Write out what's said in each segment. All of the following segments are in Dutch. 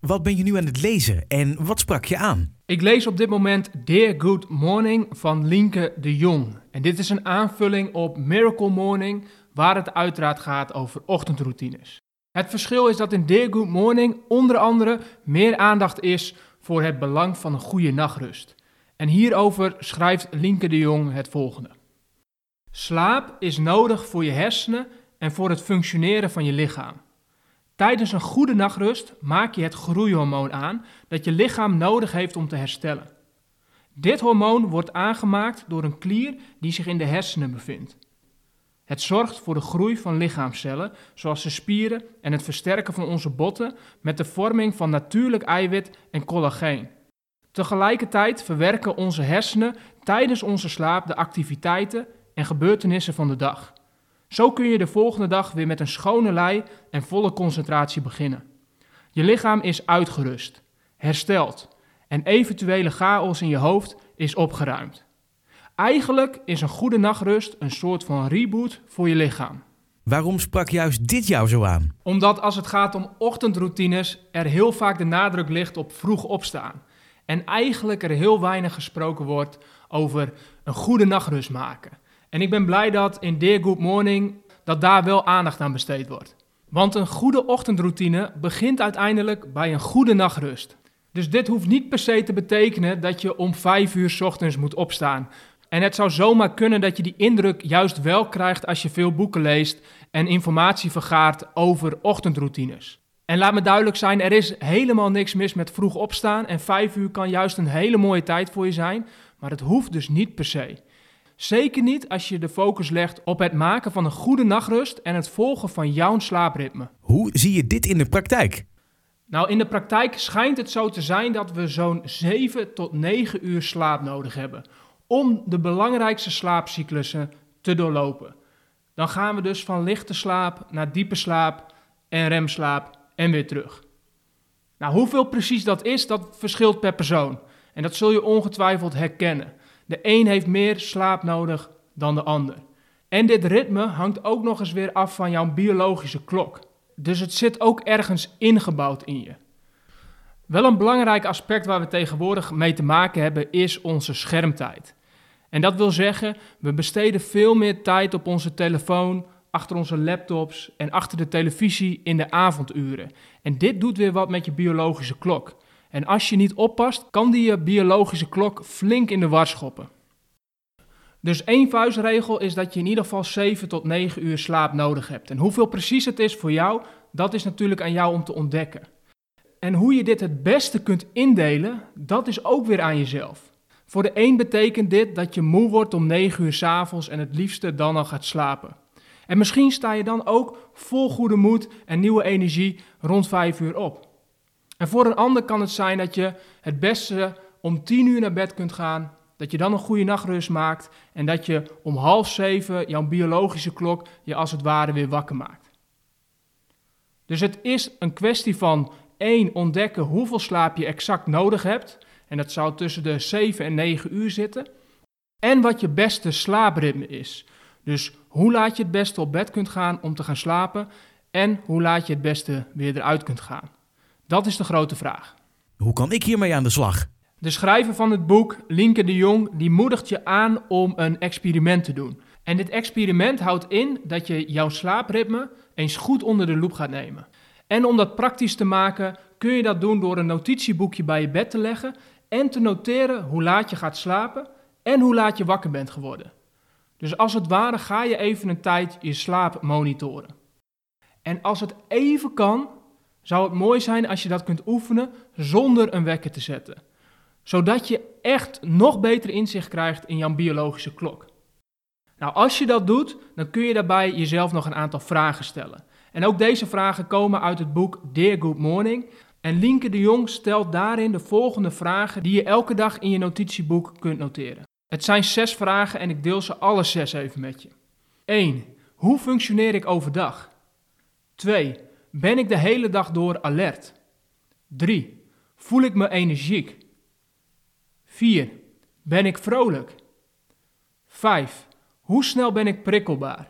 Wat ben je nu aan het lezen en wat sprak je aan? Ik lees op dit moment Dear Good Morning van Linke de Jong. En dit is een aanvulling op Miracle Morning, waar het uiteraard gaat over ochtendroutines. Het verschil is dat in Dear Good Morning onder andere meer aandacht is voor het belang van een goede nachtrust. En hierover schrijft Linke de Jong het volgende. Slaap is nodig voor je hersenen en voor het functioneren van je lichaam. Tijdens een goede nachtrust maak je het groeihormoon aan dat je lichaam nodig heeft om te herstellen. Dit hormoon wordt aangemaakt door een klier die zich in de hersenen bevindt. Het zorgt voor de groei van lichaamcellen, zoals de spieren en het versterken van onze botten met de vorming van natuurlijk eiwit en collageen. Tegelijkertijd verwerken onze hersenen tijdens onze slaap de activiteiten en gebeurtenissen van de dag. Zo kun je de volgende dag weer met een schone lei en volle concentratie beginnen. Je lichaam is uitgerust, hersteld en eventuele chaos in je hoofd is opgeruimd. Eigenlijk is een goede nachtrust een soort van reboot voor je lichaam. Waarom sprak juist dit jou zo aan? Omdat als het gaat om ochtendroutines er heel vaak de nadruk ligt op vroeg opstaan. En eigenlijk er heel weinig gesproken wordt over een goede nachtrust maken. En ik ben blij dat in Dear Good Morning dat daar wel aandacht aan besteed wordt. Want een goede ochtendroutine begint uiteindelijk bij een goede nachtrust. Dus dit hoeft niet per se te betekenen dat je om 5 uur ochtends moet opstaan. En het zou zomaar kunnen dat je die indruk juist wel krijgt als je veel boeken leest en informatie vergaart over ochtendroutines. En laat me duidelijk zijn, er is helemaal niks mis met vroeg opstaan en 5 uur kan juist een hele mooie tijd voor je zijn, maar het hoeft dus niet per se. Zeker niet als je de focus legt op het maken van een goede nachtrust en het volgen van jouw slaapritme. Hoe zie je dit in de praktijk? Nou, in de praktijk schijnt het zo te zijn dat we zo'n 7 tot 9 uur slaap nodig hebben om de belangrijkste slaapcyclussen te doorlopen. Dan gaan we dus van lichte slaap naar diepe slaap en remslaap en weer terug. Nou, hoeveel precies dat is, dat verschilt per persoon. En dat zul je ongetwijfeld herkennen. De een heeft meer slaap nodig dan de ander. En dit ritme hangt ook nog eens weer af van jouw biologische klok. Dus het zit ook ergens ingebouwd in je. Wel een belangrijk aspect waar we tegenwoordig mee te maken hebben is onze schermtijd. En dat wil zeggen, we besteden veel meer tijd op onze telefoon, achter onze laptops en achter de televisie in de avonduren. En dit doet weer wat met je biologische klok. En als je niet oppast, kan die je biologische klok flink in de war schoppen. Dus één vuistregel is dat je in ieder geval 7 tot 9 uur slaap nodig hebt. En hoeveel precies het is voor jou, dat is natuurlijk aan jou om te ontdekken. En hoe je dit het beste kunt indelen, dat is ook weer aan jezelf. Voor de een betekent dit dat je moe wordt om 9 uur s avonds en het liefste dan al gaat slapen. En misschien sta je dan ook vol goede moed en nieuwe energie rond 5 uur op. En voor een ander kan het zijn dat je het beste om 10 uur naar bed kunt gaan, dat je dan een goede nachtrust maakt en dat je om half zeven jouw biologische klok je als het ware weer wakker maakt. Dus het is een kwestie van één ontdekken hoeveel slaap je exact nodig hebt. En dat zou tussen de 7 en 9 uur zitten. En wat je beste slaapritme is. Dus hoe laat je het beste op bed kunt gaan om te gaan slapen en hoe laat je het beste weer eruit kunt gaan. Dat is de grote vraag. Hoe kan ik hiermee aan de slag? De schrijver van het boek, Linke de Jong, die moedigt je aan om een experiment te doen. En dit experiment houdt in dat je jouw slaapritme eens goed onder de loep gaat nemen. En om dat praktisch te maken, kun je dat doen door een notitieboekje bij je bed te leggen en te noteren hoe laat je gaat slapen en hoe laat je wakker bent geworden. Dus als het ware ga je even een tijd je slaap monitoren. En als het even kan, zou het mooi zijn als je dat kunt oefenen zonder een wekker te zetten. Zodat je echt nog beter inzicht krijgt in jouw biologische klok. Nou, als je dat doet, dan kun je daarbij jezelf nog een aantal vragen stellen. En ook deze vragen komen uit het boek Dear Good Morning. En Linke de Jong stelt daarin de volgende vragen die je elke dag in je notitieboek kunt noteren. Het zijn zes vragen en ik deel ze alle zes even met je. 1. Hoe functioneer ik overdag? 2. Ben ik de hele dag door alert? 3. Voel ik me energiek? 4. Ben ik vrolijk? 5. Hoe snel ben ik prikkelbaar?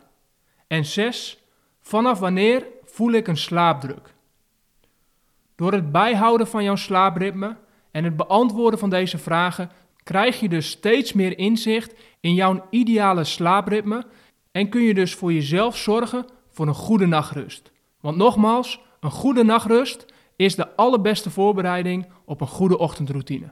En 6. Vanaf wanneer voel ik een slaapdruk? Door het bijhouden van jouw slaapritme en het beantwoorden van deze vragen krijg je dus steeds meer inzicht in jouw ideale slaapritme en kun je dus voor jezelf zorgen voor een goede nachtrust. Want nogmaals, een goede nachtrust is de allerbeste voorbereiding op een goede ochtendroutine.